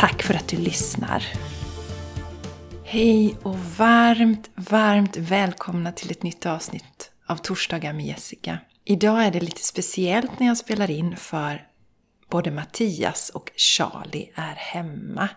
Tack för att du lyssnar! Hej och varmt, varmt välkomna till ett nytt avsnitt av Torsdagar med Jessica. Idag är det lite speciellt när jag spelar in för både Mattias och Charlie är hemma.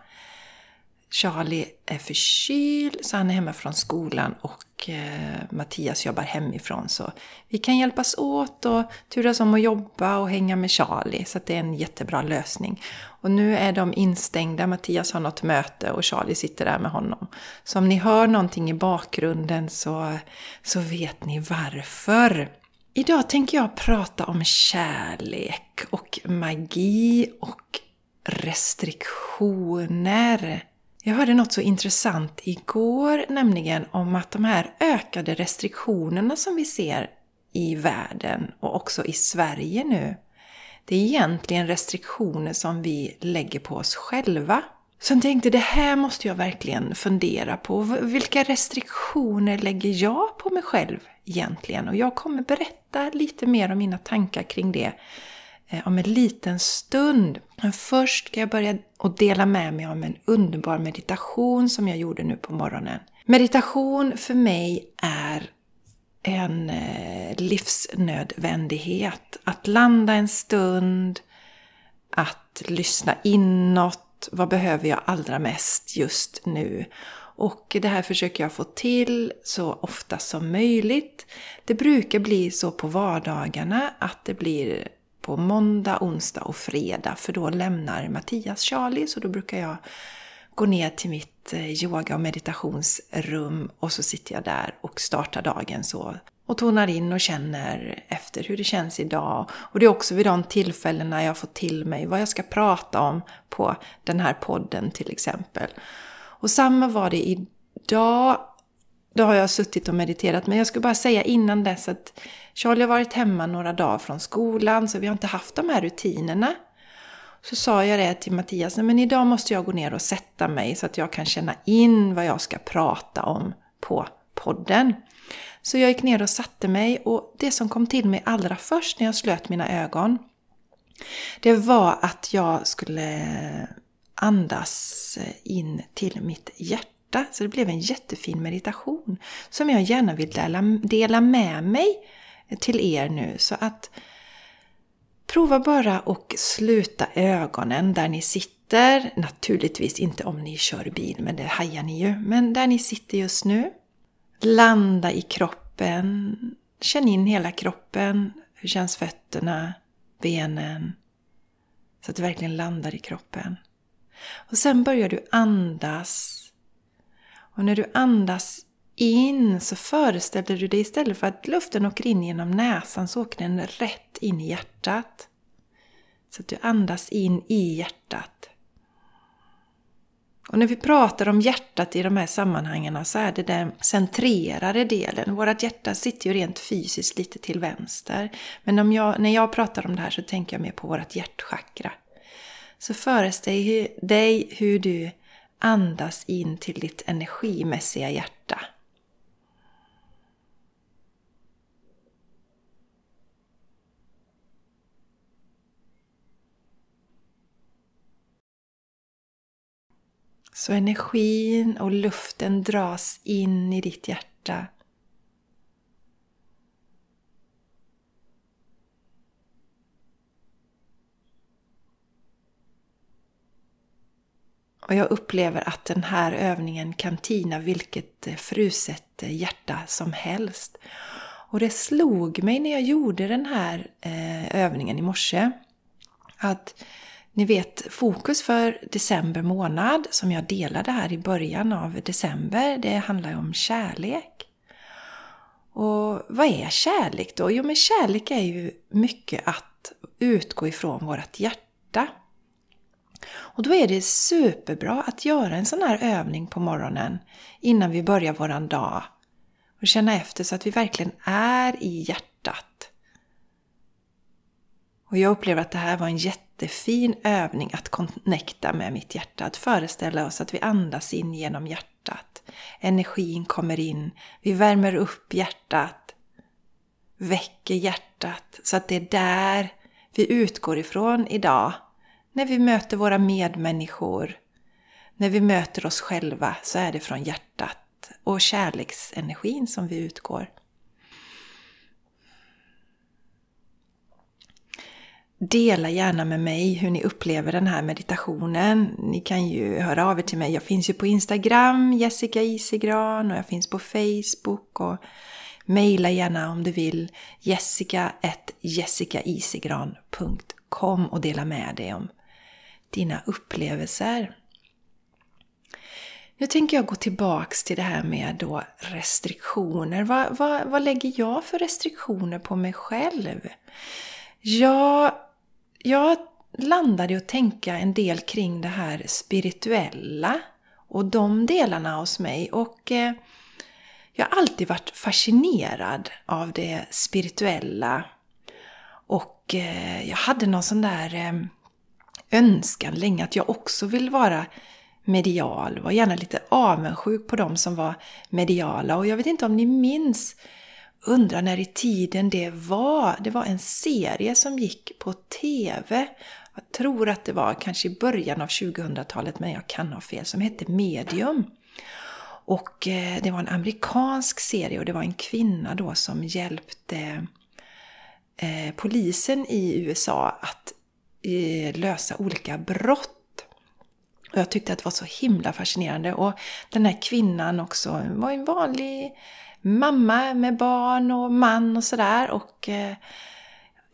Charlie är förkyld så han är hemma från skolan och eh, Mattias jobbar hemifrån så vi kan hjälpas åt och turas om att jobba och hänga med Charlie så det är en jättebra lösning. Och nu är de instängda, Mattias har något möte och Charlie sitter där med honom. Så om ni hör någonting i bakgrunden så, så vet ni varför. Idag tänker jag prata om kärlek och magi och restriktioner. Jag hörde något så intressant igår, nämligen om att de här ökade restriktionerna som vi ser i världen och också i Sverige nu, det är egentligen restriktioner som vi lägger på oss själva. Så jag tänkte, det här måste jag verkligen fundera på. Vilka restriktioner lägger jag på mig själv egentligen? Och jag kommer berätta lite mer om mina tankar kring det Eh, om en liten stund. Men först ska jag börja och dela med mig av en underbar meditation som jag gjorde nu på morgonen. Meditation för mig är en eh, livsnödvändighet. Att landa en stund, att lyssna inåt. Vad behöver jag allra mest just nu? Och det här försöker jag få till så ofta som möjligt. Det brukar bli så på vardagarna att det blir på måndag, onsdag och fredag för då lämnar Mattias Charlie så då brukar jag gå ner till mitt eh, yoga och meditationsrum och så sitter jag där och startar dagen så och tonar in och känner efter hur det känns idag. Och det är också vid de tillfällena jag får till mig vad jag ska prata om på den här podden till exempel. Och samma var det idag. Då har jag suttit och mediterat men jag skulle bara säga innan dess att Charlie har varit hemma några dagar från skolan så vi har inte haft de här rutinerna. Så sa jag det till Mattias, men idag måste jag gå ner och sätta mig så att jag kan känna in vad jag ska prata om på podden. Så jag gick ner och satte mig och det som kom till mig allra först när jag slöt mina ögon det var att jag skulle andas in till mitt hjärta. Så det blev en jättefin meditation som jag gärna vill dela, dela med mig till er nu. Så att prova bara och sluta ögonen där ni sitter. Naturligtvis inte om ni kör bil, men det hajar ni ju. Men där ni sitter just nu. Landa i kroppen. Känn in hela kroppen. Hur känns fötterna? Benen? Så att du verkligen landar i kroppen. Och sen börjar du andas. Och när du andas in så föreställer du dig istället för att luften åker in genom näsan så åker den rätt in i hjärtat. Så att du andas in i hjärtat. Och när vi pratar om hjärtat i de här sammanhangen så är det den centrerade delen. Vårat hjärta sitter ju rent fysiskt lite till vänster. Men om jag, när jag pratar om det här så tänker jag mer på vårt hjärtchakra. Så föreställ dig hur du andas in till ditt energimässiga hjärta. Så energin och luften dras in i ditt hjärta. Och jag upplever att den här övningen kan tina vilket eh, fruset eh, hjärta som helst. Och det slog mig när jag gjorde den här eh, övningen i morse att ni vet, fokus för december månad som jag delade här i början av december, det handlar ju om kärlek. Och vad är kärlek då? Jo, men kärlek är ju mycket att utgå ifrån vårt hjärta. Och då är det superbra att göra en sån här övning på morgonen innan vi börjar våran dag. Och känna efter så att vi verkligen är i hjärtat. Och jag upplever att det här var en jättefin övning att connecta med mitt hjärta. Att föreställa oss att vi andas in genom hjärtat. Energin kommer in, vi värmer upp hjärtat, väcker hjärtat. Så att det är där vi utgår ifrån idag. När vi möter våra medmänniskor, när vi möter oss själva så är det från hjärtat och kärleksenergin som vi utgår. Dela gärna med mig hur ni upplever den här meditationen. Ni kan ju höra av er till mig. Jag finns ju på Instagram, Jessica Isigran, och jag finns på Facebook. och Mejla gärna om du vill jessica.jessicaisigran.com och dela med dig om dina upplevelser. Nu tänker jag gå tillbaks till det här med då restriktioner. Vad, vad, vad lägger jag för restriktioner på mig själv? Jag, jag landade att tänka en del kring det här spirituella och de delarna hos mig. Och eh, jag har alltid varit fascinerad av det spirituella. Och eh, jag hade någon sån där eh, önskan länge att jag också vill vara medial. Var gärna lite avundsjuk på de som var mediala. Och jag vet inte om ni minns, undrar när i tiden det var. Det var en serie som gick på TV. Jag tror att det var kanske i början av 2000-talet, men jag kan ha fel, som hette Medium. Och eh, det var en amerikansk serie och det var en kvinna då som hjälpte eh, polisen i USA att lösa olika brott. Och jag tyckte att det var så himla fascinerande. Och den här kvinnan också var en vanlig mamma med barn och man och sådär. Och eh,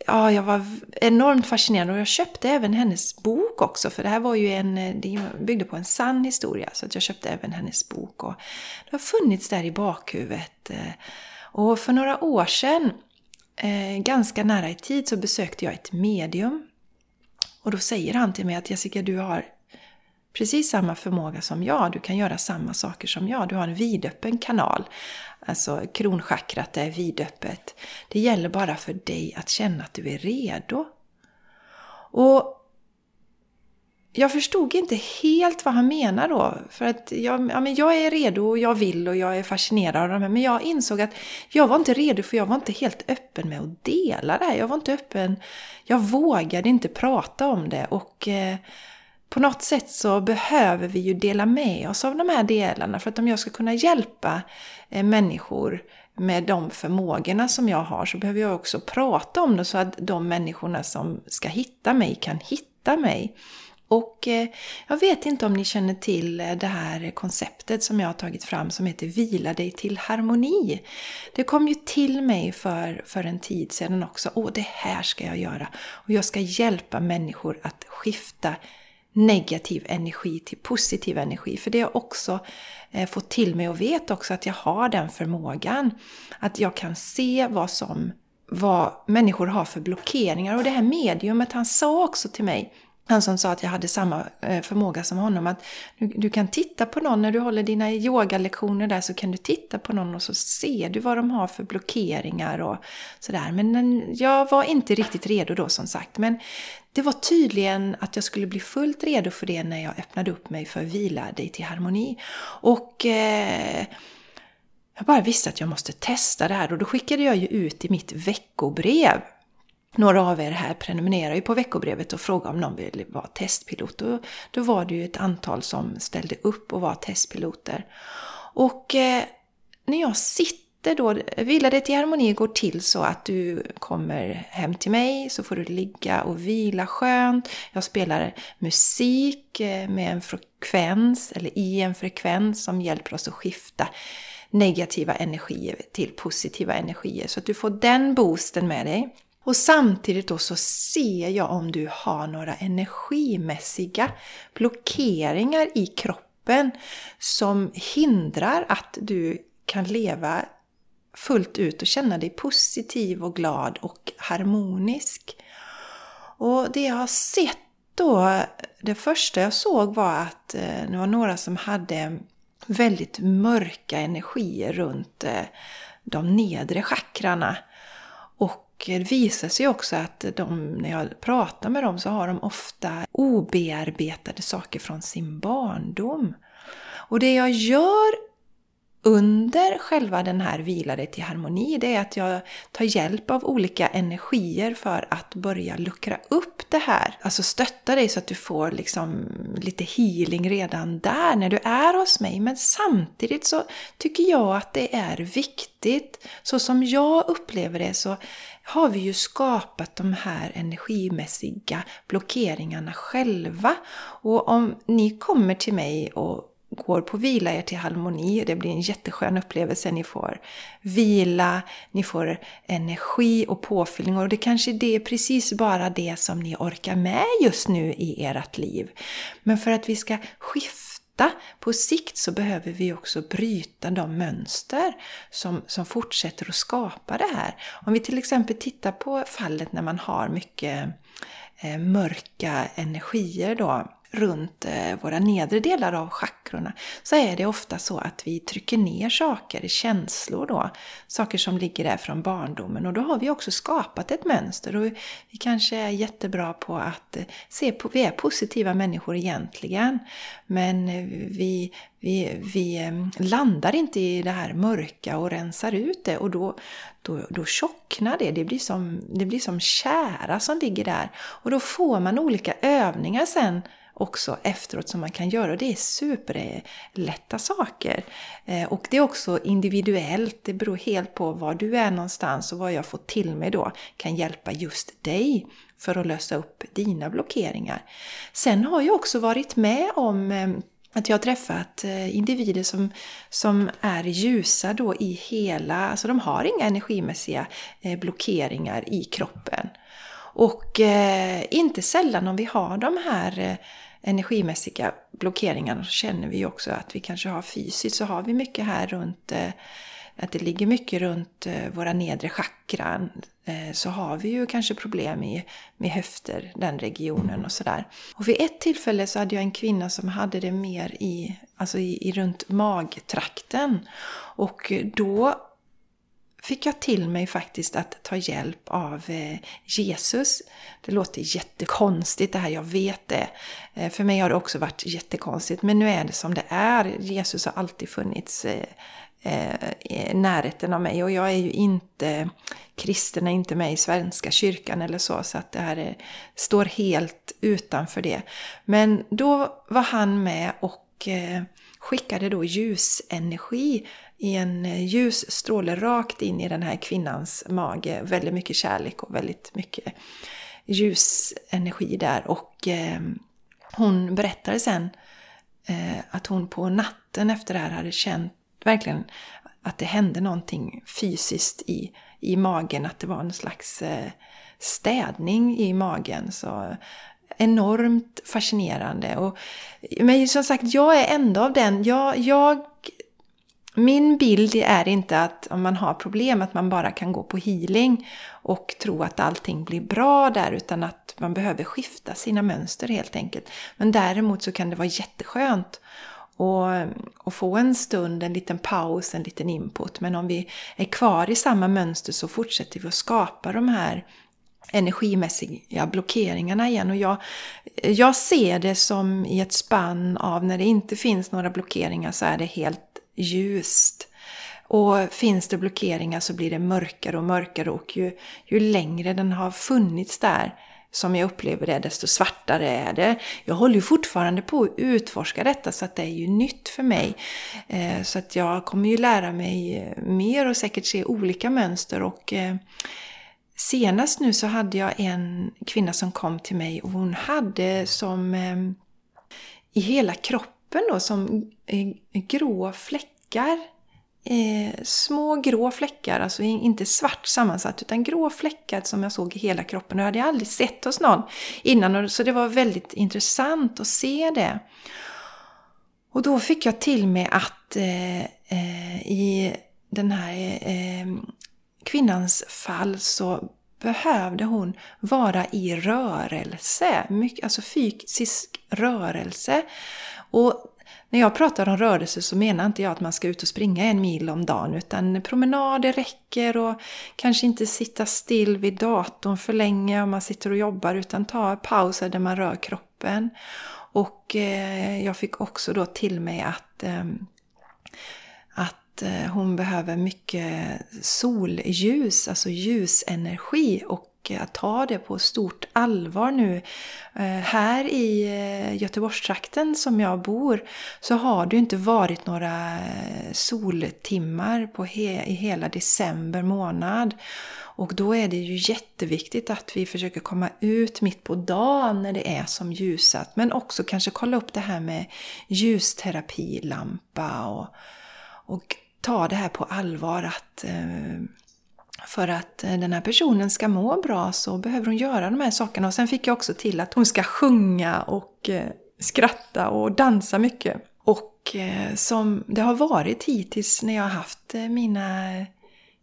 ja, jag var enormt fascinerad och jag köpte även hennes bok också. För det här var ju en, eh, det byggde på en sann historia. Så att jag köpte även hennes bok. Och det har funnits där i bakhuvudet. Eh. Och för några år sedan, ganska nära i tid, så besökte jag ett medium. Och då säger han till mig att Jessica, du har precis samma förmåga som jag. Du kan göra samma saker som jag. Du har en vidöppen kanal. Alltså kronchakrat är vidöppet. Det gäller bara för dig att känna att du är redo. Och jag förstod inte helt vad han menar då. För att jag, ja, men jag är redo och jag vill och jag är fascinerad av de här. Men jag insåg att jag var inte redo för jag var inte helt öppen med att dela det här. Jag var inte öppen. Jag vågade inte prata om det. Och eh, på något sätt så behöver vi ju dela med oss av de här delarna för att om jag ska kunna hjälpa eh, människor med de förmågorna som jag har så behöver jag också prata om det så att de människorna som ska hitta mig kan hitta mig. Och eh, jag vet inte om ni känner till eh, det här konceptet som jag har tagit fram som heter Vila dig till harmoni. Det kom ju till mig för, för en tid sedan också. Åh, det här ska jag göra. Och jag ska hjälpa människor att skifta negativ energi till positiv energi. För det har också eh, fått till mig och vet också att jag har den förmågan. Att jag kan se vad som vad människor har för blockeringar. Och det här mediumet, han sa också till mig han som sa att jag hade samma eh, förmåga som honom. Att du, du, kan titta på någon när du håller dina yogalektioner där så kan du titta på någon och så ser du vad de har för blockeringar och sådär. Men jag var inte riktigt redo då som sagt. Men det var tydligen att jag skulle bli fullt redo för det när jag öppnade upp mig för Vila dig till harmoni. Och eh, jag bara visste att jag måste testa det här och då skickade jag ju ut i mitt veckobrev några av er här prenumererar ju på veckobrevet och frågar om någon vill vara testpilot. Och då var det ju ett antal som ställde upp och var testpiloter. Och eh, när jag sitter då, Vila dig till harmoni går till så att du kommer hem till mig så får du ligga och vila skönt. Jag spelar musik eh, med en frekvens, eller i en frekvens som hjälper oss att skifta negativa energier till positiva energier. Så att du får den boosten med dig. Och samtidigt då så ser jag om du har några energimässiga blockeringar i kroppen som hindrar att du kan leva fullt ut och känna dig positiv och glad och harmonisk. Och det jag har sett då, det första jag såg var att eh, det var några som hade väldigt mörka energier runt eh, de nedre chakrarna. Och det visar sig också att de, när jag pratar med dem så har de ofta obearbetade saker från sin barndom. Och det jag gör under själva den här vila dig till harmoni, det är att jag tar hjälp av olika energier för att börja luckra upp det här. Alltså stötta dig så att du får liksom lite healing redan där när du är hos mig. Men samtidigt så tycker jag att det är viktigt, så som jag upplever det så har vi ju skapat de här energimässiga blockeringarna själva. Och om ni kommer till mig och går på vila er till harmoni. Det blir en jätteskön upplevelse. Ni får vila, ni får energi och påfyllning och det kanske det är precis bara det som ni orkar med just nu i ert liv. Men för att vi ska skifta på sikt så behöver vi också bryta de mönster som, som fortsätter att skapa det här. Om vi till exempel tittar på fallet när man har mycket eh, mörka energier då runt eh, våra nedre delar av chakrorna så är det ofta så att vi trycker ner saker, känslor då. Saker som ligger där från barndomen och då har vi också skapat ett mönster och vi kanske är jättebra på att eh, se på, vi är positiva människor egentligen men eh, vi, vi, vi landar inte i det här mörka och rensar ut det och då, då, då tjocknar det. Det blir, som, det blir som kära som ligger där. Och då får man olika övningar sen också efteråt som man kan göra. Och det är superlätta saker. Eh, och det är också individuellt. Det beror helt på var du är någonstans och vad jag får till mig då kan hjälpa just dig för att lösa upp dina blockeringar. Sen har jag också varit med om eh, att jag har träffat eh, individer som, som är ljusa då i hela, alltså de har inga energimässiga blockeringar i kroppen. Och eh, inte sällan om vi har de här eh, energimässiga blockeringarna så känner vi också att vi kanske har fysiskt så har vi mycket här runt eh, att det ligger mycket runt eh, våra nedre chakran eh, så har vi ju kanske problem med, med höfter, den regionen och sådär. Och vid ett tillfälle så hade jag en kvinna som hade det mer i, alltså i, i runt magtrakten. Och då fick jag till mig faktiskt att ta hjälp av eh, Jesus. Det låter jättekonstigt det här, jag vet det. Eh, för mig har det också varit jättekonstigt, men nu är det som det är. Jesus har alltid funnits eh, i närheten av mig och jag är ju inte kristen, är inte med i Svenska kyrkan eller så, så att det här är, står helt utanför det. Men då var han med och skickade då ljusenergi i en eh, ljus stråle rakt in i den här kvinnans mage. Väldigt mycket kärlek och väldigt mycket ljusenergi där. Och eh, hon berättade sen eh, att hon på natten efter det här hade känt verkligen att det hände någonting fysiskt i, i magen. Att det var en slags eh, städning i magen. Så eh, enormt fascinerande. Och, men som sagt, jag är ändå av den, jag, jag min bild är inte att om man har problem att man bara kan gå på healing och tro att allting blir bra där utan att man behöver skifta sina mönster helt enkelt. Men däremot så kan det vara jätteskönt att få en stund, en liten paus, en liten input. Men om vi är kvar i samma mönster så fortsätter vi att skapa de här energimässiga blockeringarna igen. Och jag, jag ser det som i ett spann av när det inte finns några blockeringar så är det helt ljust. Och finns det blockeringar så blir det mörkare och mörkare och ju, ju längre den har funnits där som jag upplever det, desto svartare är det. Jag håller ju fortfarande på att utforska detta så att det är ju nytt för mig. Eh, så att jag kommer ju lära mig eh, mer och säkert se olika mönster och eh, senast nu så hade jag en kvinna som kom till mig och hon hade som i hela kroppen då som eh, grå fläckar. Eh, små grå fläckar, alltså inte svart sammansatt utan grå fläckar som jag såg i hela kroppen. Det hade jag aldrig sett hos någon innan så det var väldigt intressant att se det. Och då fick jag till mig att eh, eh, i den här eh, eh kvinnans fall så behövde hon vara i rörelse, mycket, alltså fysisk rörelse. Och när jag pratar om rörelse så menar inte jag att man ska ut och springa en mil om dagen utan promenader räcker och kanske inte sitta still vid datorn för länge om man sitter och jobbar utan ta pauser där man rör kroppen. Och eh, jag fick också då till mig att, eh, att eh, hon behöver mycket solljus, alltså ljusenergi och eh, att ta det på stort allvar nu. Eh, här i Göteborgstrakten som jag bor så har det inte varit några soltimmar på he i hela december månad. Och då är det ju jätteviktigt att vi försöker komma ut mitt på dagen när det är som ljusat. Men också kanske kolla upp det här med ljusterapilampa och, och ta det här på allvar att eh, för att eh, den här personen ska må bra så behöver hon göra de här sakerna. Och sen fick jag också till att hon ska sjunga och eh, skratta och dansa mycket. Och som det har varit hittills när jag har haft mina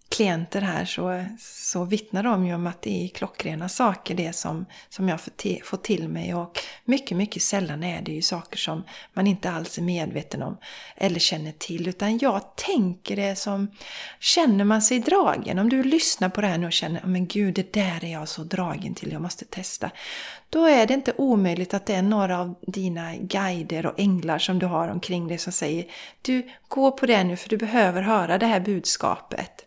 klienter här så, så vittnar de ju om att det är klockrena saker det som, som jag får till mig och mycket, mycket sällan är det ju saker som man inte alls är medveten om eller känner till utan jag tänker det som känner man sig dragen. Om du lyssnar på det här nu och känner men gud det där är jag så dragen till, jag måste testa. Då är det inte omöjligt att det är några av dina guider och änglar som du har omkring dig som säger du, gå på det nu för du behöver höra det här budskapet.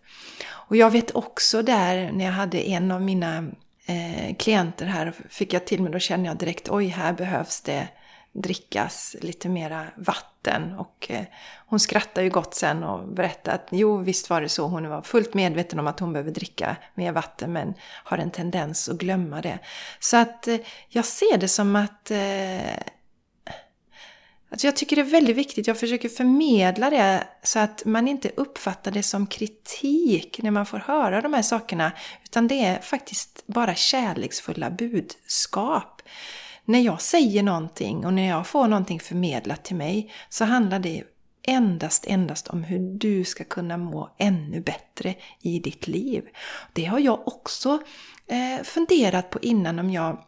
Och jag vet också där när jag hade en av mina eh, klienter här, fick jag till mig, då kände jag direkt oj, här behövs det drickas lite mera vatten. Och eh, hon skrattade ju gott sen och berättade att jo, visst var det så. Hon var fullt medveten om att hon behöver dricka mer vatten men har en tendens att glömma det. Så att eh, jag ser det som att eh, Alltså jag tycker det är väldigt viktigt, jag försöker förmedla det så att man inte uppfattar det som kritik när man får höra de här sakerna. Utan det är faktiskt bara kärleksfulla budskap. När jag säger någonting och när jag får någonting förmedlat till mig så handlar det endast, endast om hur du ska kunna må ännu bättre i ditt liv. Det har jag också eh, funderat på innan om jag...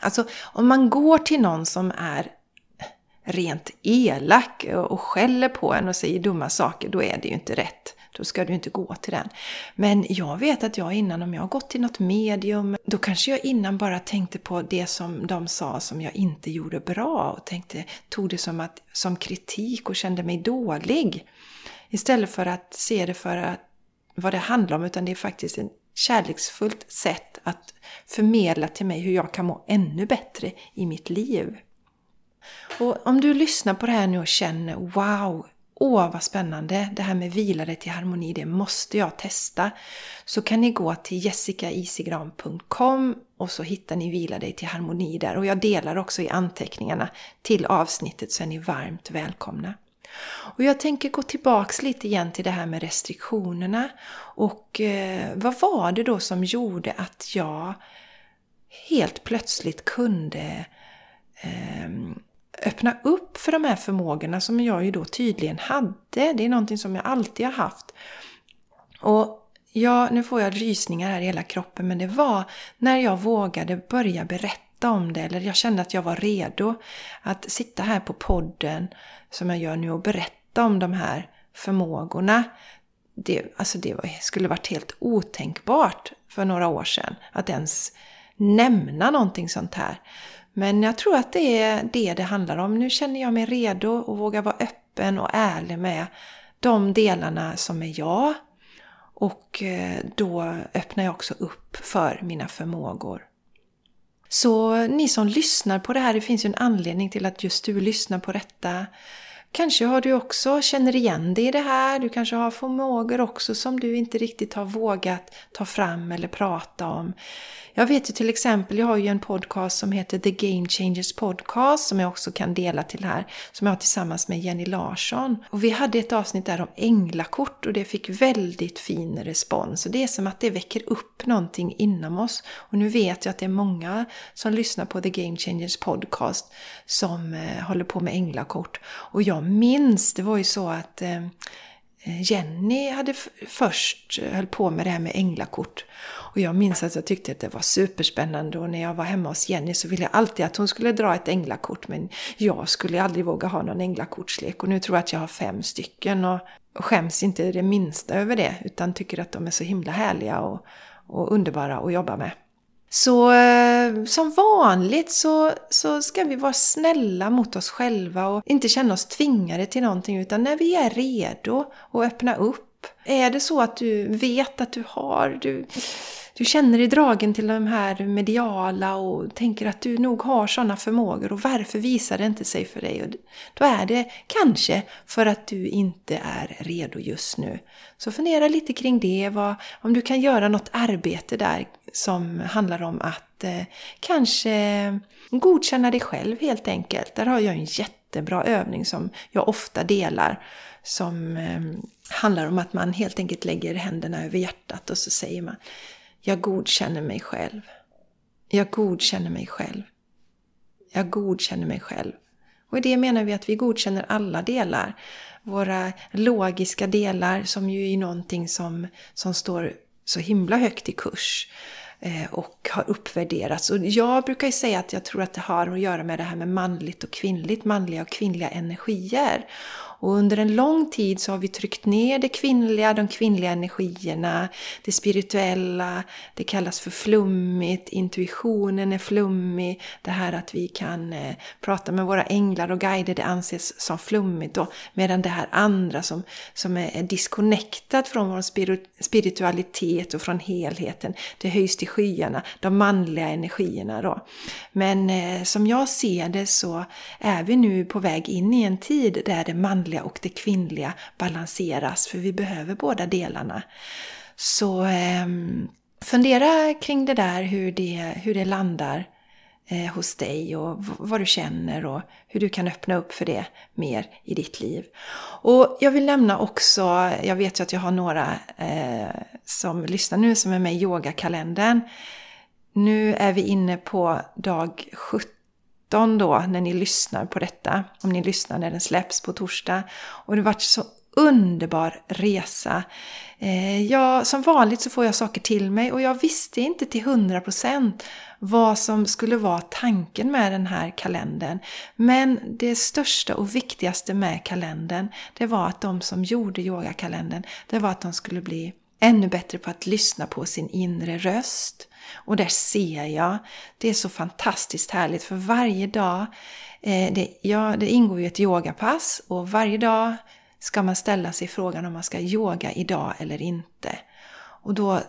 Alltså om man går till någon som är rent elak och skäller på en och säger dumma saker, då är det ju inte rätt. Då ska du inte gå till den. Men jag vet att jag innan, om jag har gått till något medium, då kanske jag innan bara tänkte på det som de sa som jag inte gjorde bra och tänkte, tog det som, att, som kritik och kände mig dålig. Istället för att se det för att, vad det handlar om, utan det är faktiskt ett kärleksfullt sätt att förmedla till mig hur jag kan må ännu bättre i mitt liv. Och om du lyssnar på det här nu och känner wow, åh vad spännande, det här med vila dig till harmoni, det måste jag testa. Så kan ni gå till jessicaisigran.com och så hittar ni vila dig till harmoni där. Och jag delar också i anteckningarna till avsnittet så är ni varmt välkomna. Och jag tänker gå tillbaks lite igen till det här med restriktionerna. Och eh, vad var det då som gjorde att jag helt plötsligt kunde eh, öppna upp för de här förmågorna som jag ju då tydligen hade. Det är någonting som jag alltid har haft. Och ja, nu får jag rysningar här i hela kroppen, men det var när jag vågade börja berätta om det, eller jag kände att jag var redo att sitta här på podden som jag gör nu och berätta om de här förmågorna. Det, alltså det var, skulle varit helt otänkbart för några år sedan att ens nämna någonting sånt här. Men jag tror att det är det det handlar om. Nu känner jag mig redo och vågar vara öppen och ärlig med de delarna som är jag. Och eh, då öppnar jag också upp för mina förmågor. Så ni som lyssnar på det här, det finns ju en anledning till att just du lyssnar på detta. Kanske har du också känner igen dig i det här. Du kanske har förmågor också som du inte riktigt har vågat ta fram eller prata om. Jag vet ju till exempel, jag har ju en podcast som heter The Game Changers Podcast som jag också kan dela till här. Som jag har tillsammans med Jenny Larsson. Och vi hade ett avsnitt där om änglakort och det fick väldigt fin respons. Och det är som att det väcker upp någonting inom oss. Och nu vet jag att det är många som lyssnar på The Game Changers Podcast som eh, håller på med änglakort. Och jag minns, det var ju så att eh, Eh, Jenny hade först höll på med det här med änglakort. Och jag minns att jag tyckte att det var superspännande. Och när jag var hemma hos Jenny så ville jag alltid att hon skulle dra ett änglakort. Men jag skulle aldrig våga ha någon änglakortslek och nu tror jag att jag har fem stycken. Och skäms inte det minsta över det. Utan tycker att de är så himla härliga och, och underbara att jobba med. Så eh, som vanligt så, så ska vi vara snälla mot oss själva och inte känna oss tvingade till någonting utan när vi är redo att öppna upp. Är det så att du vet att du har, du du känner dig dragen till de här mediala och tänker att du nog har sådana förmågor och varför visar det inte sig för dig? Och då är det kanske för att du inte är redo just nu. Så fundera lite kring det, vad, om du kan göra något arbete där som handlar om att eh, kanske godkänna dig själv helt enkelt. Där har jag en jättebra övning som jag ofta delar som eh, handlar om att man helt enkelt lägger händerna över hjärtat och så säger man jag godkänner mig själv. Jag godkänner mig själv. Jag godkänner mig själv. Och i det menar vi att vi godkänner alla delar. Våra logiska delar som ju är någonting som, som står så himla högt i kurs eh, och har uppvärderats. Och jag brukar ju säga att jag tror att det har att göra med det här med manligt och kvinnligt, manliga och kvinnliga energier. Och under en lång tid så har vi tryckt ner det kvinnliga, de kvinnliga energierna, det spirituella, det kallas för flummigt, intuitionen är flummig, det här att vi kan eh, prata med våra änglar och guider, det anses som flummigt då, medan det här andra som, som är disconnectat från vår spiritualitet och från helheten, det höjs till skyarna, de manliga energierna då. Men eh, som jag ser det så är vi nu på väg in i en tid där det manliga manliga och det kvinnliga balanseras, för vi behöver båda delarna. Så eh, fundera kring det där, hur det, hur det landar eh, hos dig och vad du känner och hur du kan öppna upp för det mer i ditt liv. Och jag vill nämna också, jag vet ju att jag har några eh, som lyssnar nu som är med i yogakalendern. Nu är vi inne på dag 17 19 då när ni lyssnar på detta. Om ni lyssnar när den släpps på torsdag. Och det har varit så underbar resa. Eh, ja, som vanligt så får jag saker till mig och jag visste inte till 100% vad som skulle vara tanken med den här kalendern. Men det största och viktigaste med kalendern, det var att de som gjorde yogakalendern, det var att de skulle bli ännu bättre på att lyssna på sin inre röst. Och där ser jag, det är så fantastiskt härligt för varje dag, eh, det, ja, det ingår ju ett yogapass och varje dag ska man ställa sig frågan om man ska yoga idag eller inte. Och då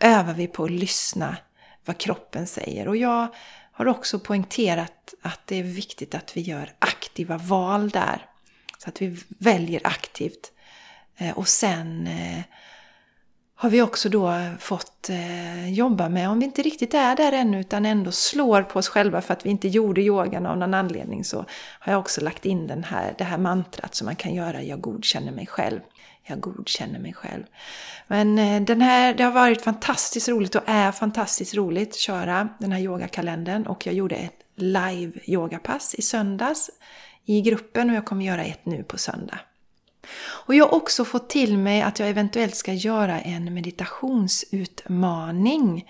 övar vi på att lyssna vad kroppen säger. Och jag har också poängterat att det är viktigt att vi gör aktiva val där. Så att vi väljer aktivt. Eh, och sen eh, har vi också då eh, fått eh, jobba med, om vi inte riktigt är där ännu utan ändå slår på oss själva för att vi inte gjorde yogan av någon anledning så har jag också lagt in den här, det här mantrat som man kan göra, jag godkänner mig själv. Jag godkänner mig själv. Men eh, den här, det har varit fantastiskt roligt och är fantastiskt roligt att köra den här yogakalendern och jag gjorde ett live yogapass i söndags i gruppen och jag kommer göra ett nu på söndag. Och jag har också fått till mig att jag eventuellt ska göra en meditationsutmaning.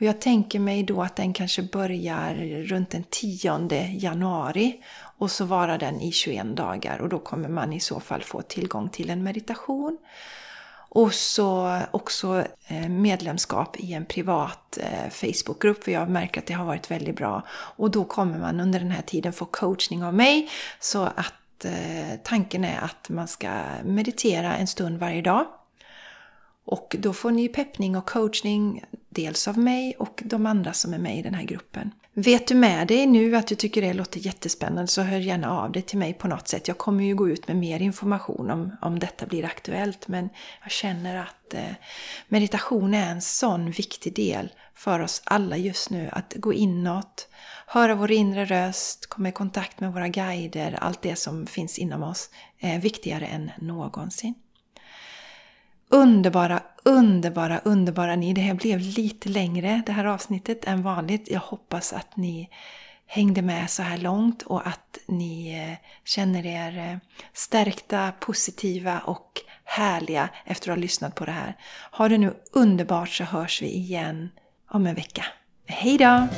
Och jag tänker mig då att den kanske börjar runt den 10 januari och så varar den i 21 dagar och då kommer man i så fall få tillgång till en meditation. Och så också eh, medlemskap i en privat eh, Facebookgrupp för jag märker att det har varit väldigt bra. Och då kommer man under den här tiden få coachning av mig så att eh, tanken är att man ska meditera en stund varje dag. Och då får ni peppning och coachning dels av mig och de andra som är med i den här gruppen. Vet du med dig nu att du tycker det låter jättespännande så hör gärna av dig till mig på något sätt. Jag kommer ju gå ut med mer information om, om detta blir aktuellt men jag känner att eh, meditation är en sån viktig del för oss alla just nu. Att gå inåt, höra vår inre röst, komma i kontakt med våra guider, allt det som finns inom oss är viktigare än någonsin. Underbara, underbara, underbara ni. Det här blev lite längre det här avsnittet än vanligt. Jag hoppas att ni hängde med så här långt och att ni eh, känner er eh, stärkta, positiva och härliga efter att ha lyssnat på det här. Ha det nu underbart så hörs vi igen om en vecka. Hejdå!